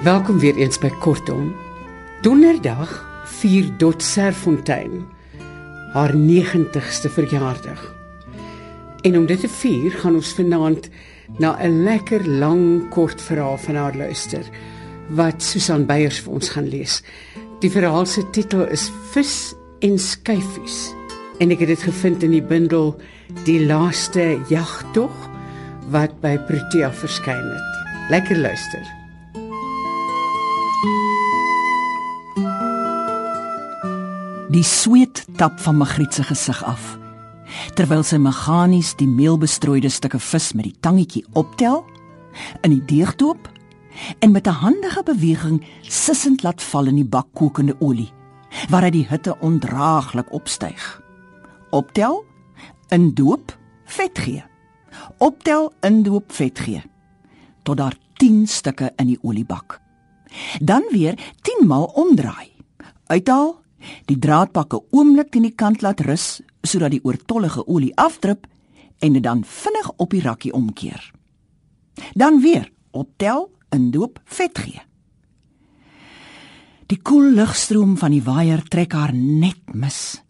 Welkom weer eens by Kortom. Donderdag vier Dot Serfontein haar 90ste verjaardag. En om dit te vier, gaan ons vanaand na 'n lekker lang kort verhaal van haar luister wat Susan Beyers vir ons gaan lees. Die verhaal se titel is Vis en skyfies. En ek het dit gevind in die bundel Die laaste jagtog wat by Protea verskyn het. Lekker luister. Die sweet tap van Magriet se gesig af. Terwyl sy meganies die meelbestrooide stukke vis met die tangetjie optel, in die deeg doop en met 'n handige beweging sissend laat val in die bak kokende olie, waaruit die hitte ondraaglik opstyg. Optel, indoop, vet gee. Optel, indoop, vet gee. Tot daar 10 stukke in die oliebak. Dan weer 10 maal omdraai. Uithaal Die draadpakke oomblik teen die kant laat rus sodat die oortollige olie afdrup en dit dan vinnig op die rakkie omkeer. Dan weer optel, indoop, vet gee. Die koel lugstroom van die waier trek haar net mis.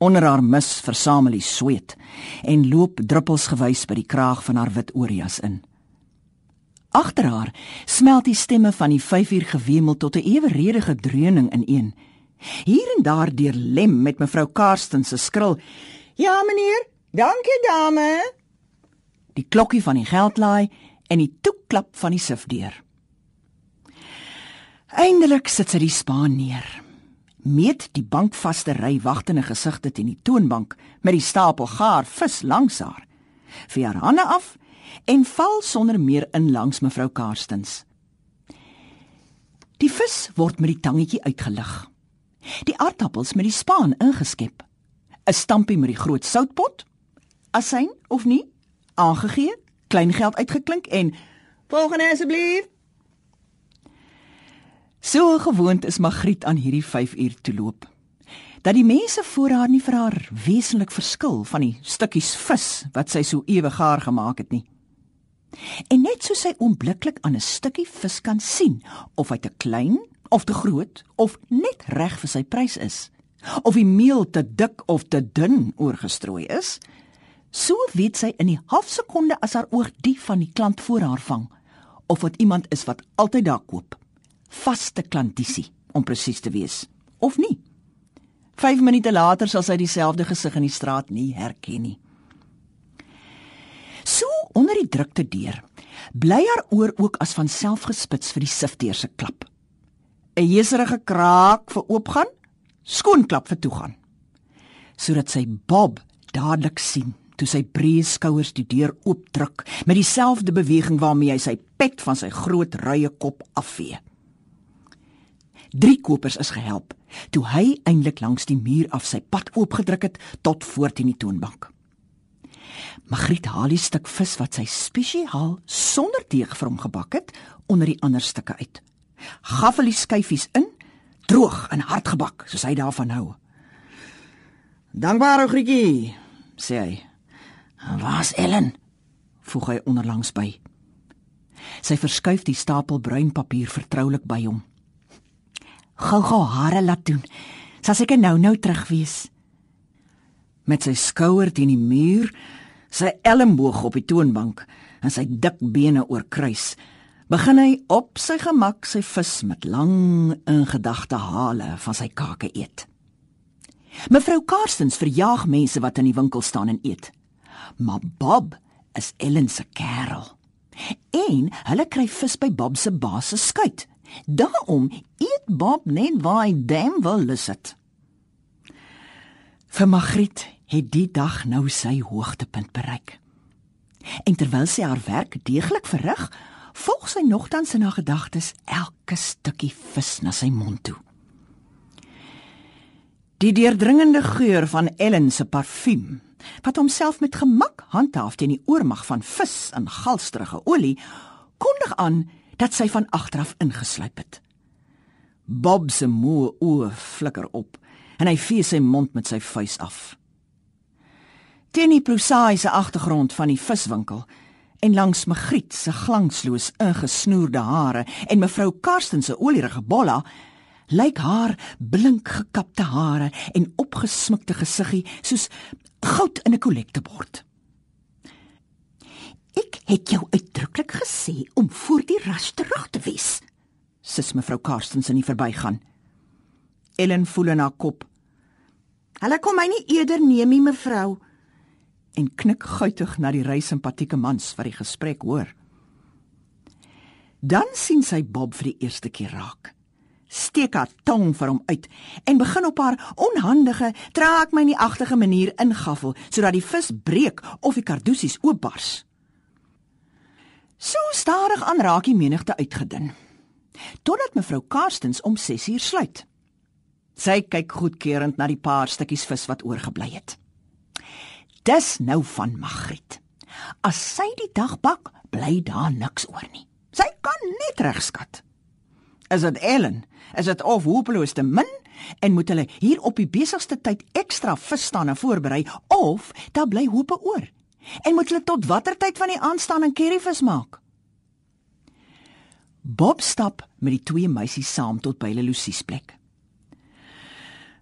Onder haar mis versamel die sweet en loop druppels gewys by die kraag van haar wit oorjas in. Agter haar smelt die stemme van die 5 uur gewemel tot 'n eweredige dreuning ineen. Hier en daar deur lem met mevrou Karsten se skril. Ja meneer, dankie dame. Die klokkie van die geldlaai en die toeklap van die sifdeur. Eindelik sit sy die spaan neer. Meet die bankvaste ry wagtende gesigte teen die toonbank met die stapel gaar vis langs haar. Vee haar hande af en val sonder meer in langs mevrou Karstens. Die vis word met die tangetjie uitgelig. Die aardappels met die spaan ingeskep. 'n Stampie met die groot soutpot. Asyn of nie? Aangegee, kleingeld uitgeklink en volgende asseblief. So gewoond is Magriet aan hierdie 5 uur te loop. Dat die mense voor haar nie vir haar wesentlik verskil van die stukkies vis wat sy so ewig gaar gemaak het nie. En net so sy oombliklik aan 'n stukkie vis kan sien of hy te klein of te groot of net reg vir sy prys is of die meel te dik of te dun oorgestrooi is so weet sy in die halfsekonde as haar oog die van die klant voor haar vang of wat iemand is wat altyd daar koop. Vaste klantisie om presies te wees. Of nie. 5 minute later sal sy dieselfde gesig in die straat nie herken nie. So onder die drukte deur bly haar oor ook as van self gespits vir die sifteer se klap. 'n jeserige kraak vir oopgaan, skoonklap vir toegaan. Sodat sy Bob dadelik sien toe sy breë skouers die deur oopdruk met dieselfde beweging waarmee hy sy pet van sy groot ruie kop afvee. Drie kopers is gehelp toe hy eindelik langs die muur af sy pad oopgedruk het tot voor teen die toonbank. Magriet haal die stuk vis wat sy spesiaal sonder deeg vir hom gebak het onder die ander stukke uit gaffel die skyfies in, droog en hardgebak, soos hy daarvan hou. "Dankbaar, Grietjie," sê hy. "Waar's Ellen?" voeg hy onderlangs by. Sy verskuif die stapel bruin papier vertroulik by hom. "Gou-gou hare laat doen. Sal seker nou-nou terug wees." Met sy skouer teen die muur, sy elmboog op die toonbank en sy dik bene oorkruis, begin hy op sy gemak sy vis met lang ingedagte hale van sy kake eet. Mevrou Karstens verjaag mense wat in die winkel staan en eet. Maar Bob is Ellen se kerel. En hulle kry vis by Bob se baas se skuit. Daarom eet Bob net waar hy dam wil lus het. Vir Magriet het die dag nou sy hoogtepunt bereik. En terwyl sy haar werk deeglik verrig, volg sy nogtans in haar gedagtes elke stukkie vis na sy mond toe. Die deurdringende geur van Ellen se parfuum, wat homself met gemak handhaaf teen die oormag van vis en galsterige olie, kondig aan dat sy van agteraf ingesluip het. Bob se moe oë flikker op en hy vee sy mond met sy vuis af. Teen die prosaïese agtergrond van die viswinkel en langs Magriet se glansloos ingesnoerde hare en mevrou Karsten se olierige bolla lyk haar blink gekapte hare en opgesmukte gesiggie soos goud in 'n kollektebord. Ek het jou uitdruklik gesê om voor die ras terug te wees, sis mevrou Karstens in die verbygaan. Ellen voel in haar kop. Hulle kom my nie eerder neem nie, mevrou, en knik guitig na die ry simpatieke mans wat die gesprek hoor. Dan sien sy Bob vir die eerste keer raak steek haar tong vir hom uit en begin op haar onhandige, traak my nie agtige manier ingaffel sodat die vis breek of die kardusies oopbars. So stadig aan raak die menigte uitgedun. Totdat mevrou Karstens om 6uur sluit. Sy kyk goedkeurend na die paar stukkies vis wat oorgebly het. Dis nou van Magriet. As sy die dag bak, bly daar niks oor nie. Sy kan net regskat. Is dit Ellen? Is dit of hopeloos te min en moet hulle hier op die besigste tyd ekstra visstande voorberei of daar bly hope oor? En moet hulle tot watter tyd van die aanstaan en curryvis maak? Bob stap met die twee meisies saam tot by hulle Lucies plek.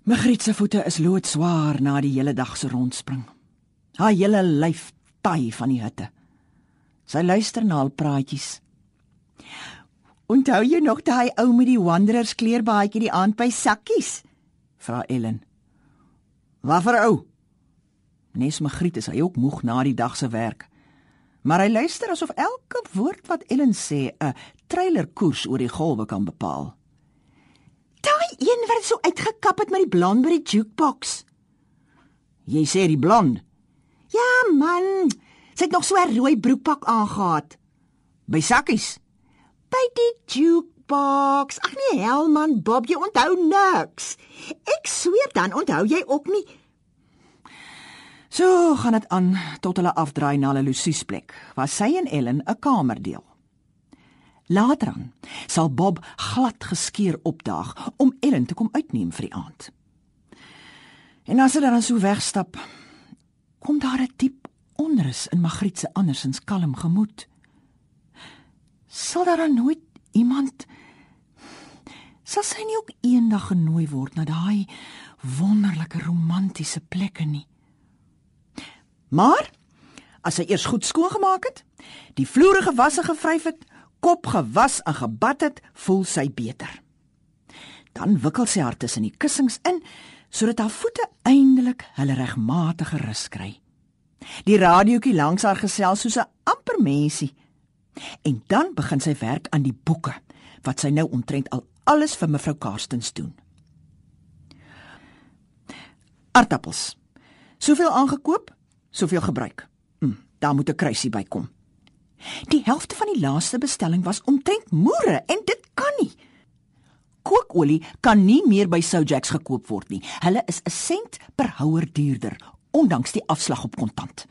Magriet se voete is loodswaar na die hele dag se rondspring. Haar hele lyf taai van die hitte. Sy luister na al praatjies. Onthou jy nog daai ou met die Wanderers kleerbaadjie die aand by Sakkies? Vra Ellen. Wat vir ou? Nes Magriet is hy ook moeg na die dag se werk. Maar hy luister asof elke woord wat Ellen sê 'n trailerkoers oor die golwe kan bepaal. Daai een wat so uitgekap het met die blond by die jukebox. Jy sê die blond? Ja man, sy het nog so 'n rooi broekpak aangetree. By Sakkies by die jukebox. Ag nee, Helman Bob, jy onthou niks. Ek sweer dan onthou jy ook nie. So gaan dit aan tot hulle afdraai na hulle Lucies plek, waar sy en Ellen 'n kamer deel. Later aan sal Bob glad geskeur opdaag om Ellen te kom uitneem vir die aand. En as hy dan so wegstap, kom daar 'n diep onrus in Magriet se andersins kalm gemoed sal daar dan nooit iemand sal sy nie ook eendag genooi word na daai wonderlike romantiese plekke nie. Maar as sy eers goed skoongemaak het, die vloere gewasse gevryf het, kop gewas en gebad het, voel sy beter. Dan wikkel sy haar tussen die kussings in sodat haar voete eindelik hulle regmatige rus kry. Die radiootjie langs haar gesels soos 'n amper mensie En dan begin sy werk aan die boeke wat sy nou omtrent al alles vir mevrou Karstens doen. Aardappels. Soveel aangekoop, soveel gebruik. Hm, daar moet 'n kruisie bykom. Die helfte van die laaste bestelling was omtrent moere en dit kan nie. Kookolie kan nie meer by Soujacks gekoop word nie. Hulle is 'n sent per houer duurder ondanks die afslag op kontant.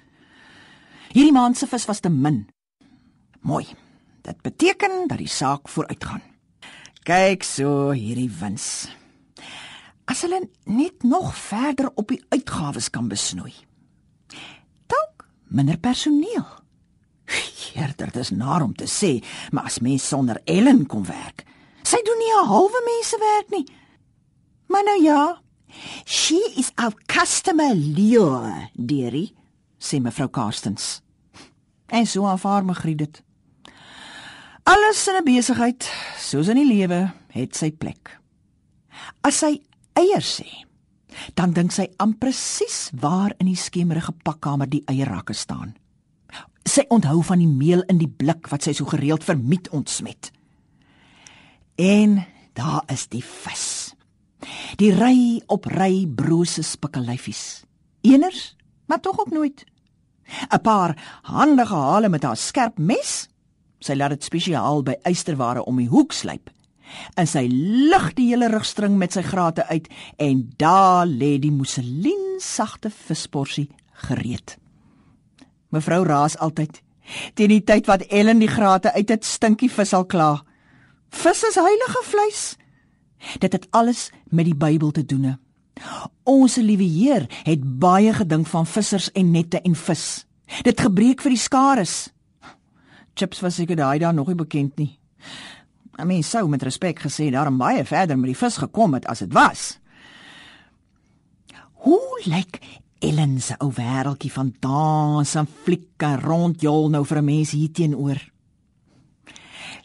Hierdie maand se vis was te min Mooi. Dit beteken dat die saak vooruitgaan. Kyk so hierdie wins. As hulle net nog verder op die uitgawes kan besnoei. Dalk minder personeel. Eerder dis naar om te sê, maar as mens sonder Ellen kom werk, sy doen nie 'n halwe mense werk nie. Maar nou ja, she is our customer lure, dearie, sê mevrou Karstens. En so aanvaar Magriet dit. Alles in 'n besigheid, soos in die lewe, het sy plek. As sy eiers sê, dan dink sy aan presies waar in die skemerige pakkamer die eierrakke staan. Sy onthou van die meel in die blik wat sy so gereeld vermiet ontsmet. En daar is die vis. Die ry op ry brose spikkelyfies. Eeners, maar tog ook nooit. 'n Paar handige hale met haar skerp mes Sy laat dit spesiaal by eysterware om die hoek slyp. En sy lig die hele rugstring met sy grate uit en daar lê die mousseline sagte visporsie gereed. Mevrou raas altyd. Teen die tyd wat Ellen die grate uit het, stinkie vis al klaar. Vis is heilige vleis. Dit het alles met die Bybel te doen. Ons liewe Heer het baie gedink van vissers en nette en vis. Dit gebreek vir die skares. Chips was seker daai dae nog nie bekend nie. 'n Mens sou met respek gesê daarom baie verder met die vis gekom het as dit was. Hoe lyk Ellen se ou wêreltjie van dans en flieke rondjol nou vir 'n mens hier teenoor?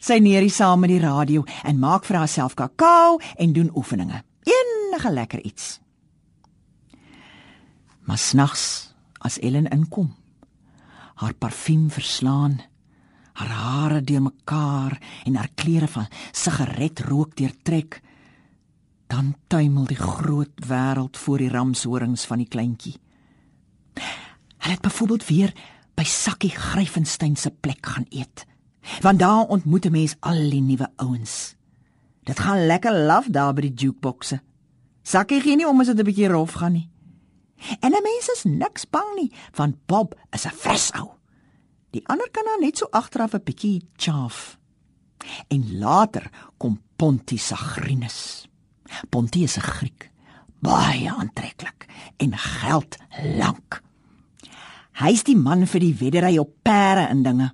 Sy neerie saam met die radio en maak vir haarself kakao en doen oefeninge. Enige lekker iets. Maar snags as Ellen inkom, haar parfuum verslaan, haar hare deurmekaar en haar klere van sigaretrook deurtrek, dan tuimel die groot wêreld voor die ramshorings van die kleintjie. Hulle het byvoorbeeld weer by Sakkie Gryfenstein se plek gaan eet. Want daar ontmoet 'n mens al die nuwe ouens. Dit gaan lekker laf daar by die jukeboxe. Sakkie gee nie om as dit 'n bietjie rof gaan nie. En 'n mens is niks bang nie, want Bob is 'n fris ou. Die ander kan dan net so agteraf 'n bietjie chaaf. En later kom Ponti Sagrinus. Ponti is 'n Griek, baie aantreklik en geld lank. Hy's die man vir die weddery op perde en dinge.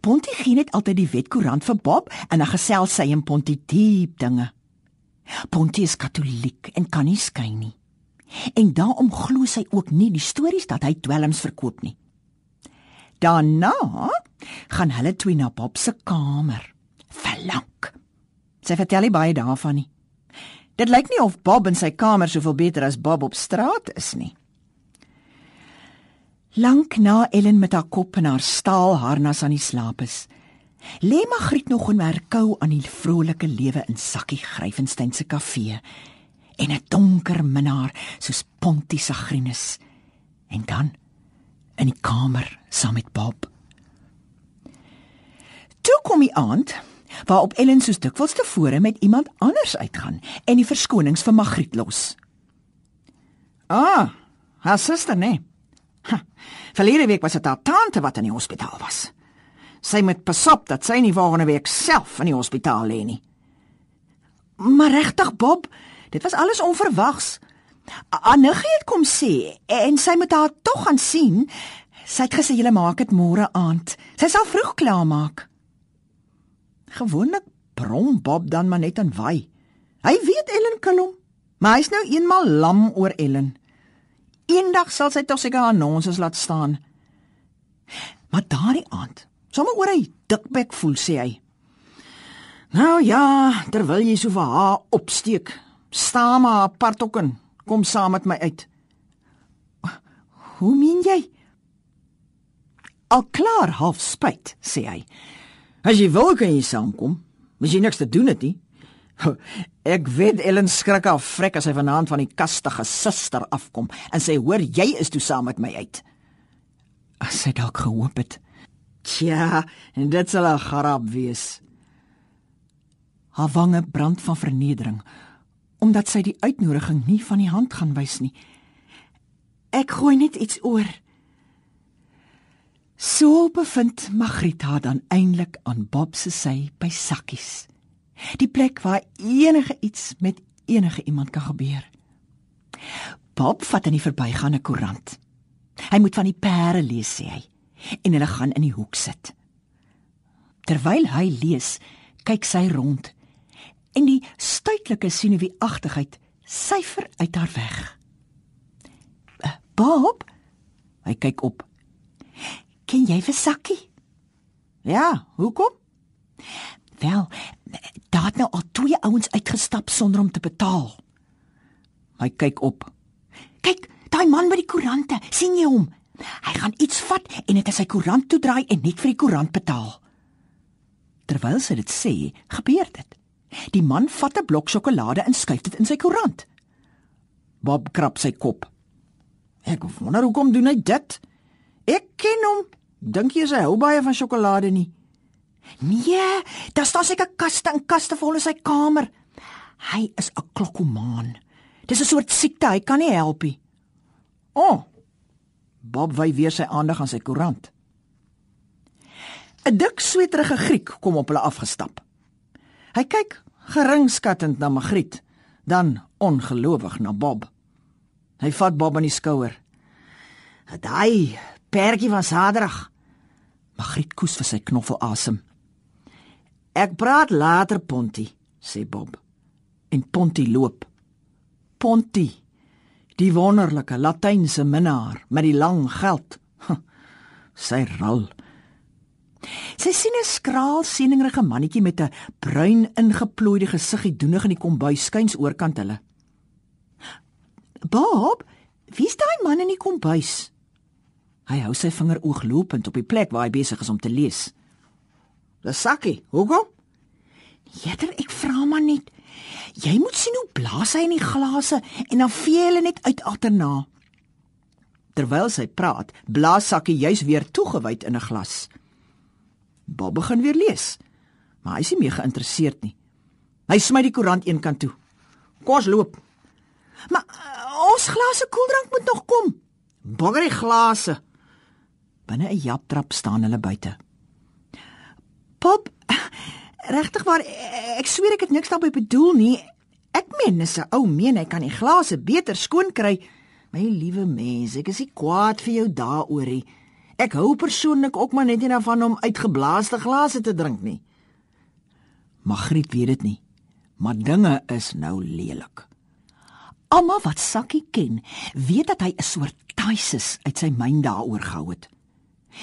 Ponti gee net altyd die wetkoerant vir Bob en dan gesels sy en Ponti diep dinge. Ponti is katoliek en kan nie skei nie. En daarom glo sy ook nie die stories dat hy dwelms verkoop nie. Daarna gaan hulle twee na Bob se kamer. Verlang. Sy vertel nie baie daarvan nie. Dit lyk nie of Bob in sy kamer soveel beter as Bob op straat is nie. Lank na Ellen met haar kop in haar staalharnas aan die slaap is, lê Magriet nog en merkou aan die vrolike lewe in Sakkie Gryfenstein se kafee en 'n donker minnaar soos Pontie Sagrinus. En dan in die kamer saam met Bob. Toe kom die aand waarop Ellen soos dikwels tevore met iemand anders uitgaan en die verskonings vir Magriet los. Ah, haar suster nee. Ha, verlede week was dit haar tante wat in die hospitaal was. Sy moet pasop dat sy nie volgende week self in die hospitaal lê nie. Maar regtig Bob, dit was alles onverwags. Anneggie het kom sê en sy moet haar tog gaan sien. Sy het gesê jy maak dit môre aand. Sy sal vroeg klaar maak. Gewoonlik brom Bob dan maar net en wy. Hy weet Ellen kan hom, maar hy's nou eenmal lam oor Ellen. Eendag sal sy tog seker aan ons laat staan. Maar daardie aand, sommer oor hy dikbek voel sê hy. Nou ja, terwyl jy so vir haar opsteek, staan maar apart ook en kom saam met my uit. Hoe meen jy? Al klaar half spyt, sê hy. As jy wil kan jy saamkom. Mens jy niks te doen het nie. Ek weet Ellen skrik af vrek as hy vanaand van die kastige suster afkom en sê hoor jy is toe saam met my uit. As sy dalk gehoop het. Tja, en dit sal 'n grap wees. Haar wange brand van vernedering omdat sy die uitnodiging nie van die hand gaan wys nie. Ek gooi net iets oor. So bevind Magriet haar dan eintlik aan Bob se sy by sakkies. Die plek waar enige iets met enige iemand kan gebeur. Bob vat in die verbygaande koerant. Hy moet van die pere lees sê hy en hulle gaan in die hoek sit. Terwyl hy lees, kyk sy rond en die stuitlike sinewiagtigheid syfer uit haar weg. Uh, Bob, hy kyk op. Ken jy vir Sakkie? Ja, hoekom? Wel, daar het nou al twee ouens uitgestap sonder om te betaal. Hy kyk op. Kyk, daai man met die koerante, sien jy hom? Hy gaan iets vat en dit is sy koerant toedraai en net vir die koerant betaal. Terwyl sy dit sê, gebeur dit. Die man vat 'n blok sjokolade en skuif dit in sy koerant. Bob krap sy kop. Ek wonder hoekom doen hy dit? Ek ken hom. Dink jy hy hou baie van sjokolade nie? Nee, daar staan seker kaste en kaste vol in sy kamer. Hy is 'n klokkomaan. Dis 'n soort siekte, hy kan nie help nie. O. Oh, Bob wy weer sy aandag aan sy koerant. 'n Dik sweterige Griek kom op hulle afgestap. Hy kyk Geringskattend na Magriet, dan ongelowig na Bob. Hy vat Bob aan die skouer. "Daai pertjie van Saterdag." Magriet koes vir sy knoffel asem. "Ek praat later, Ponty," sê Bob. En Ponty loop. Ponty, die wonderlike latynse minnaar met die lang geld. Sy rol. Sy sien 'n skraal sieningrige mannetjie met 'n bruin ingeplooide gesiggie doenig in die kombuis skuins oorkant hulle. Bob, wie's daai man in die kombuis? Hy hou sy vinger ooglopend op die plek waar hy besig is om te lees. "Dis Sakkie, hoekom?" "Jeter, ek vra maar net. Jy moet sien hoe blaas hy in die glase en dan vee hulle net uit agterna." Terwyl sy praat, blaas Sakkie juis weer toegewyd in 'n glas. Bob begin weer lees, maar hy is nie meer geïnteresseerd nie. Hy smy die koerant eenkant toe. "Kom ons loop." "Maar uh, ons glase koeldrank moet nog kom." "Bogger die glase." Binne 'n japtrap staan hulle buite. "Bob, regtig waar ek sweer ek het niks daarby bedoel nie. Ek meen, dis 'n ou meen hy kan die glase beter skoon kry." My liewe mens, ek is nie kwaad vir jou daaroor nie. Ek hou persoonlik ook maar net nie daarvan om uitgeblaaste glase te drink nie. Magriet weet dit nie, maar dinge is nou lelik. Almal wat Sakkie ken, weet dat hy 'n soort taisis uit sy myn daaroor gehou het.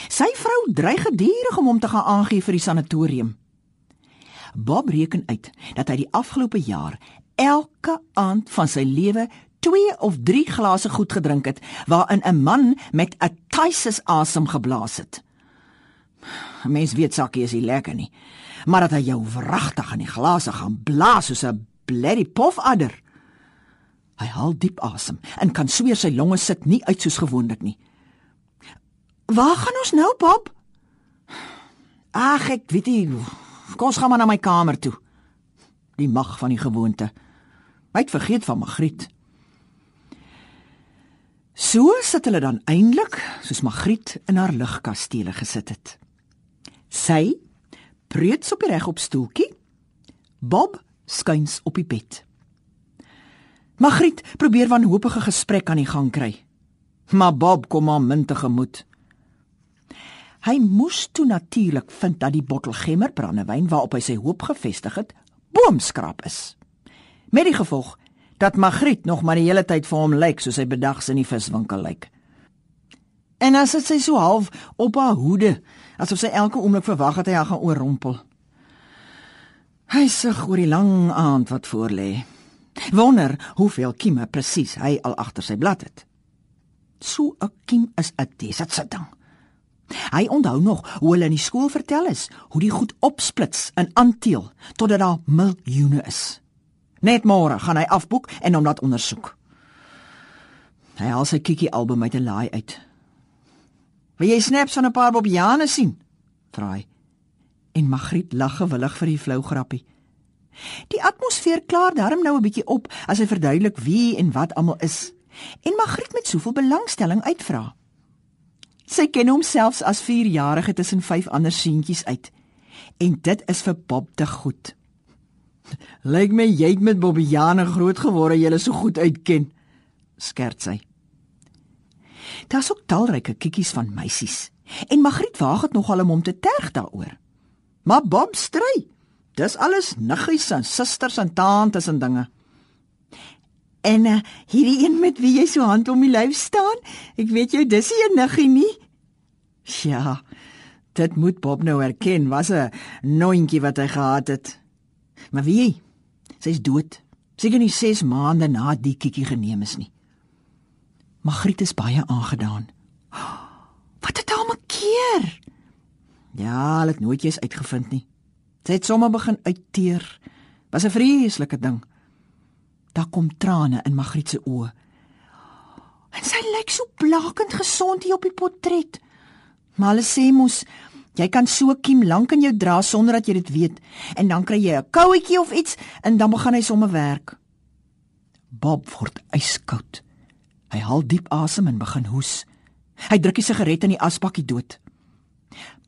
Sy vrou dreig gedurig om hom te gaan aangee vir die sanatorium. Bob reken uit dat hy die afgelope jaar elke aand van sy lewe 2 of 3 glase goed gedrink het waarin 'n man met 'n taisis asem geblaas het. Mens weet Sakkie is nie lekker nie, maar dat hy jou wragtig in die glase gaan blaas soos 'n bloody pofadder. Hy haal diep asem en kan sweer sy longe sit nie uit soos gewoonlik nie. Waar gaan ons nou, pap? Ag, ek weet nie. Kom ons gaan maar na my kamer toe. Die mag van die gewoonte. Het vergeet van Magriet. So sit hulle dan eintlik soos Magriet in haar ligkastele gesit het. Sy preuts op die regop stoeltjie. Bob skuins op die bed. Magriet probeer wanhopige gesprek aan die gang kry. Maar Bob kom maar min tegemoet. Hy moes toe natuurlik vind dat die bottel gemmer brandewyn waarop hy sy hoop gevestig het, boomskrap is. Met die gevolg dat Magriet nog maar die hele tyd vir hom lyk soos hy bedags in die viswinkel lyk. En as dit sy so half op haar hoede, asof sy elke oomblik verwag het hy haar gaan oorrompel. Hy sug oor die lang aand wat voorlê. Wonder hoeveel kieme presies hy al agter sy blad het. So 'n kiem is 'n desitsitting. Hy onthou nog hoe hulle in die skool vertel is hoe die goed opsplits in aanteel totdat daar miljoene is. Net môre gaan hy afboek en hom laat ondersoek. Hy haal sy kiekie album uit 'n laai uit. "Wil jy snaps van 'n paar Bobiane sien?" vra hy. En Magriet lag gewillig vir die flou grappie. Die atmosfeer klaar darm nou 'n bietjie op as hy verduidelik wie en wat almal is. En Magriet met soveel belangstelling uitvra. Sy ken hom selfs as 4-jarige tussen vyf ander seentjies uit. En dit is vir Bob te goed. Lyk my jy het met Bobbejane groot geword en jy is so goed uitken, skerts sy. Daar's ook talryke kikkies van meisies en Magriet waag dit nogal om hom te terg daaroor. Maar Bob stry. Dis alles niggies en susters en tantes en dinge. En uh, hierdie een met wie jy so hand om die lyf staan, ek weet jou dis nie 'n niggie nie. Ja, dit moet Bob nou erken, was 'n noontjie wat hy gehad het. Maar wie? Sy's dood. Seker nie 6 maande na die kikkie geneem is nie. Magriet is baie aangedaan. Wat het haar makeer? Ja, hulle het nooit eens uitgevind nie. Sy het sommer begin uitteer. Was 'n vreeslike ding. Daar kom trane in Magriet se oë. En sy lyk so blakend gesond hier op die portret. Maar hulle sê mos Jy kan so kiem lank in jou dra sonder dat jy dit weet en dan kry jy 'n kouetjie of iets en dan begin hy sommer werk. Bob word yskoud. Hy haal diep asem en begin hoes. Hy druk die sigaret in die asbakkie dood.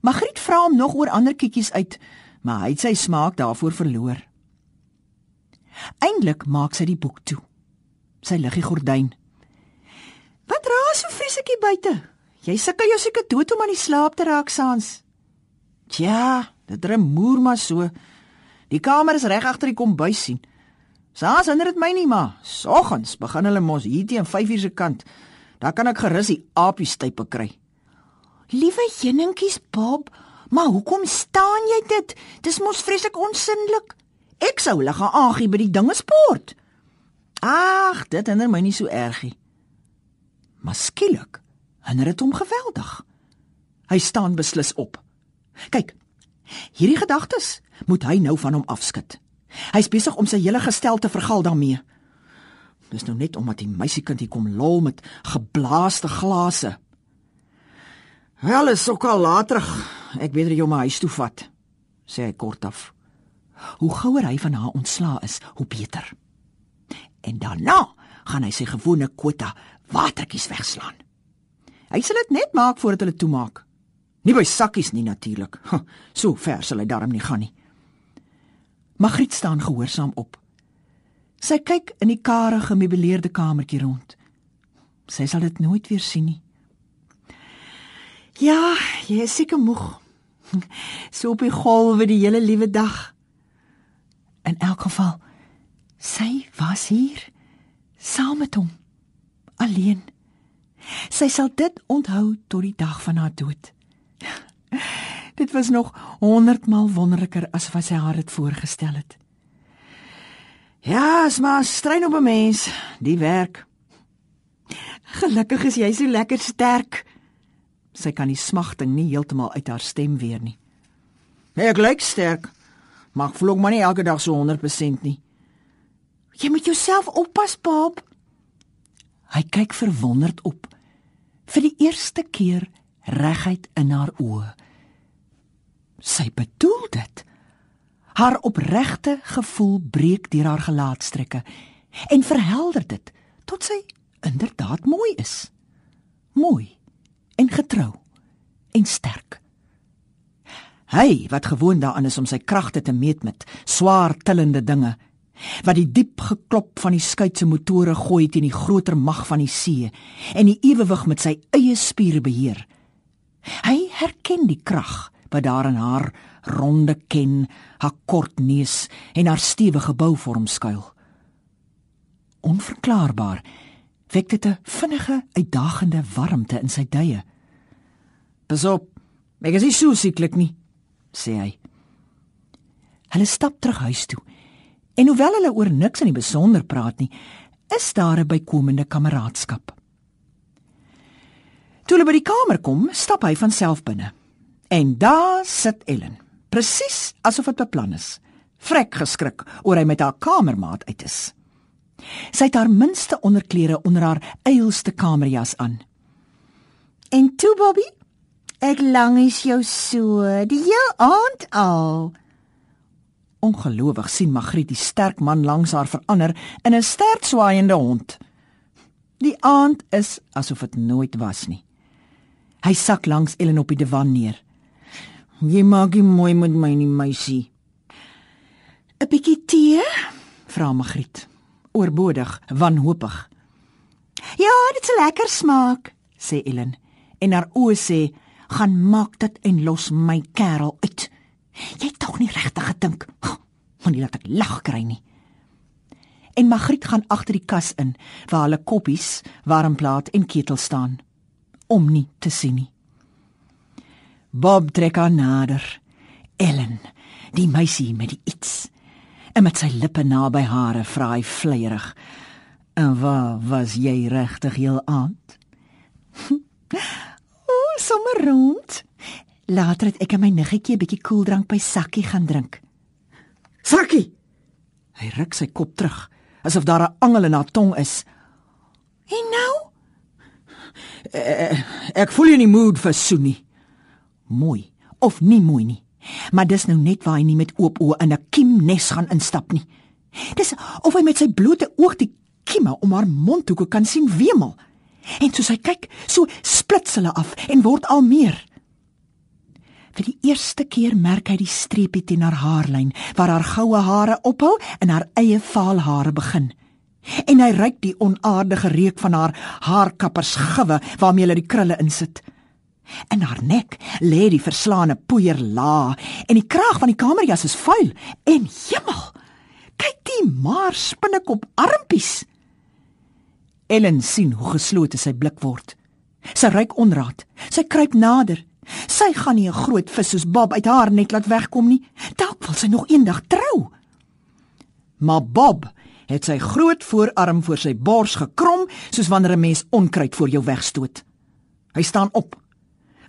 Magriet vra hom nog oor ander kietjies uit, maar hy het sy smaak daarvoor verloor. Eindelik maak sy die boek toe. Sy lig die gordyn. Wat raas so vreeslik hier buite? Jy sukkel jou seker dood om aan die slaap te raak saans. Tja, dit remoer maar so. Die kamer is reg agter die kombuis sien. Saans hinder dit my nie maar. Soggens begin hulle mos hier teen 5uur se kant. Dan kan ek gerus die apiestype kry. Liewe jenentjies Bob, maar hoekom staan jy dit? Dis mos vreeslik onsinnig. Ek sou hulle gaan aagie by die dinge sport. Ag, dit hinder my nie so erg nie. Maar skielik hinder dit hom geweldig. Hy staan beslis op. Kyk. Hierdie gedagtes moet hy nou van hom afskud. Hy's besig om sy hele gestel te vergal daarmee. Dis nou net omdat die meisiekind hier kom lol met geblaaste glase. Wel, is ook al laterig. Ek weet jy jou my huis toe vat, sê hy kortaf. Hoe gouer hy van haar ontslaa is, hoe beter. En daarna gaan hy sy gewone kwota watertjies wegslaan. Hy sal dit net maak voordat hulle toemaak. Nie by sakkies nie natuurlik. So ver sal hy darm nie gaan nie. Magriet staan gehoorsaam op. Sy kyk in die kare gemeubileerde kamertjie rond. Sy sal dit nooit weer sien nie. Ja, jy is seker moeg. So op die golwe die hele liewe dag. In elk geval, sy was hier saam met hom alleen. Sy sal dit onthou tot die dag van haar dood. Dit was nog 100 maal wonderliker as wat sy haar dit voorgestel het. Ja, is maar stryn op 'n mens, die werk. Gelukkig is jy so lekker sterk. Sy kan die smagting nie heeltemal uit haar stem weer nie. Nee, ek lyk sterk, maar ek voel ook maar nie elke dag so 100% nie. Jy moet jouself oppas, Bob. Hy kyk verwonderd op. Vir die eerste keer reguit in haar oë. Sy bedoel dit. Haar opregte gevoel breek deur haar gelaatstrekke en verhelder dit tot sy inderdaad mooi is. Mooi en getrou en sterk. Hy wat gewoond daaraan is om sy kragte te meet met swaar tillende dinge, wat die diep geklop van die skuit se motore gooi teen die groter mag van die see en die ewewig met sy eie spiere beheer. Hy herken die krag wat daar in haar ronde ken, haar kort neus en haar stewige bouvorm skuil. Onverklaarbaar wek dit 'n vinnige, uitdagende warmte in sy duie. "Pas op, ek is nie so sieklik nie," sê hy. Hulle stap terug huis toe. En hoewel hulle oor niks in die besonder praat nie, is daar 'n bykomende kameraadskap. Toe hulle by die kamer kom, stap hy van self binne. En daar sit Ellen, presies asof dit beplan is. Vrek geskrik oor hy met haar kamermaat uit is. Sy het haar minste onderklere onder haar eilste kamerjas aan. En toe Bobby, ek lang is jou so, die hele aand al. Ongelowig sien Magriet die sterk man langs haar verander in 'n sterk swaaiende hond. Die aand is asof dit nooit was nie. Hy sak langs Ellen op die divan neer. "Jy maak nie mooi met my nie, meisie." "’n Bietjie tee?" vra Magriet, oorbodig, wanhoopig. "Ja, dit sal lekker smaak," sê Ellen en haar oë sê, "Gaan maak dit en los my kerel uit. Jy het tog nie regtig gedink, moenie laat ek lag kry nie." En Magriet gaan agter die kas in waar hulle koppies, warmplaat en ketel staan om nie te sien nie. Bob trek haar nader. Ellen, die meisie met die iets. En met sy lippe naby hare vra hy vleierig: "En waar was jy regtig heel aand?" "O, sommer rond. Later het ek en my niggetjie 'n bietjie koeldrank by Sakkie gaan drink." "Sakkie!" Hy ruk sy kop terug, asof daar 'n angel in haar tong is. "En nou?" Uh, ek voel jy in die mood vir Soenie. Mooi of nie mooi nie. Maar dis nou net waar hy nie met oop oë in 'n kiemnes gaan instap nie. Dis of hy met sy blote oog die kieme om haar mondhoeke kan sien wemel. En soos hy kyk, so splits hulle af en word al meer. Vir die eerste keer merk hy die streepie teen haar haarlyn waar haar goue hare ophou en haar eie vaal hare begin. En hy ruik die onaardige reuk van haar haarkappers gewe waarmee hulle die krulle insit. In haar nek lê die verslaane poeier la en die kraag van die kamerjas is vuil en hemel. Kyk die maar spinnekop armpies. Ellen sien hoe geslote sy blik word. Sy ryk onraad. Sy kruip nader. Sy gaan nie 'n groot vis soos Bob uit haar net laat wegkom nie. Dalk wil sy nog eendag trou. Maar Bob het sy groot voorarm voor sy bors gekrom soos wanneer 'n mens onkruid voor jou wegstoot. Hy staan op.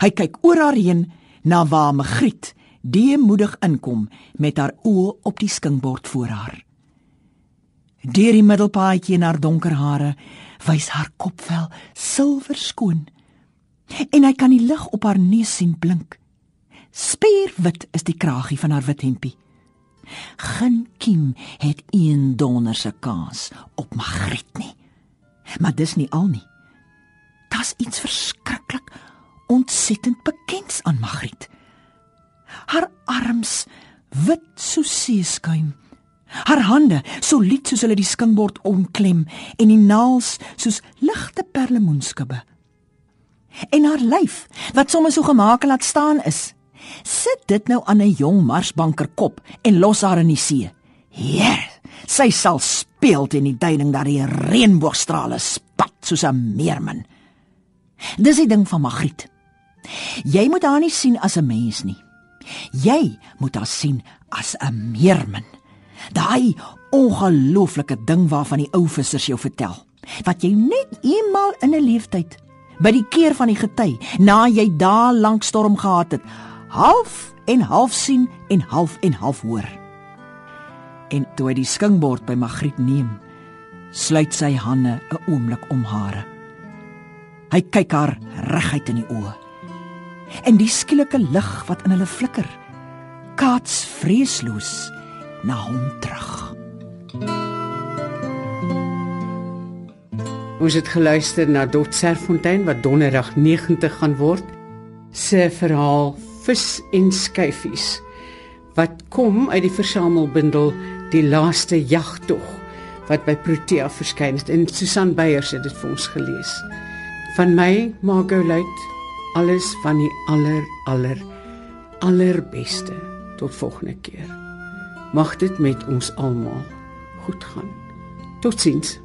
Hy kyk oor haar heen na waar Magriet deemoedig inkom met haar oë op die skinkbord voor haar. Deur die middelpaadjie in haar donker hare wys haar kopvel silwer skoon en hy kan die lig op haar neus sien blink. Spierwit is die kragie van haar wit hempie. Geen kiem het een donder se kaas op Magriet nie. Maar dis nie al nie. Das iets verskriklik ontsettend bekends aan Magriet. Haar arms wit soos seeskuim. Haar hande so lied soos hulle die skinkbord omklem en die naels soos ligte perlemoenskubbe en haar lyf wat sommer so gemaak laat staan is. Sit dit nou aan 'n jong marsbanker kop en los haar in die see. Ja, sy sal speel teen die duiding dat die reënboogstrale spat soos 'n meermin. Dis die ding van Magriet. Jy moet haar nie sien as 'n mens nie. Jy moet haar sien as 'n meermin. Daai ongelooflike ding waarvan die ou vissers jou vertel, wat jy net eenmal in 'n leeftyd by die keer van die gety na jy daal lank storm gehad het half en half sien en half en half hoor. En toe hy die skinkbord by Magriet neem sluit sy hande 'n oomblik om hare. Hy kyk haar reguit in die oë. En die skielike lig wat in hulle flikker kaats vreesloos na hom terug Ons het geluister na Dot Serfontein wat donderdag 90 gaan word. Se verhaal Vis en skyfies wat kom uit die versamelbundel Die laaste jagtog wat by Protea verskyn het en Susan Beyers het dit vir ons gelees. Van my Margot Luit alles van die aller aller allerbeste tot volgende keer. Mag dit met ons almal goed gaan. Totsiens.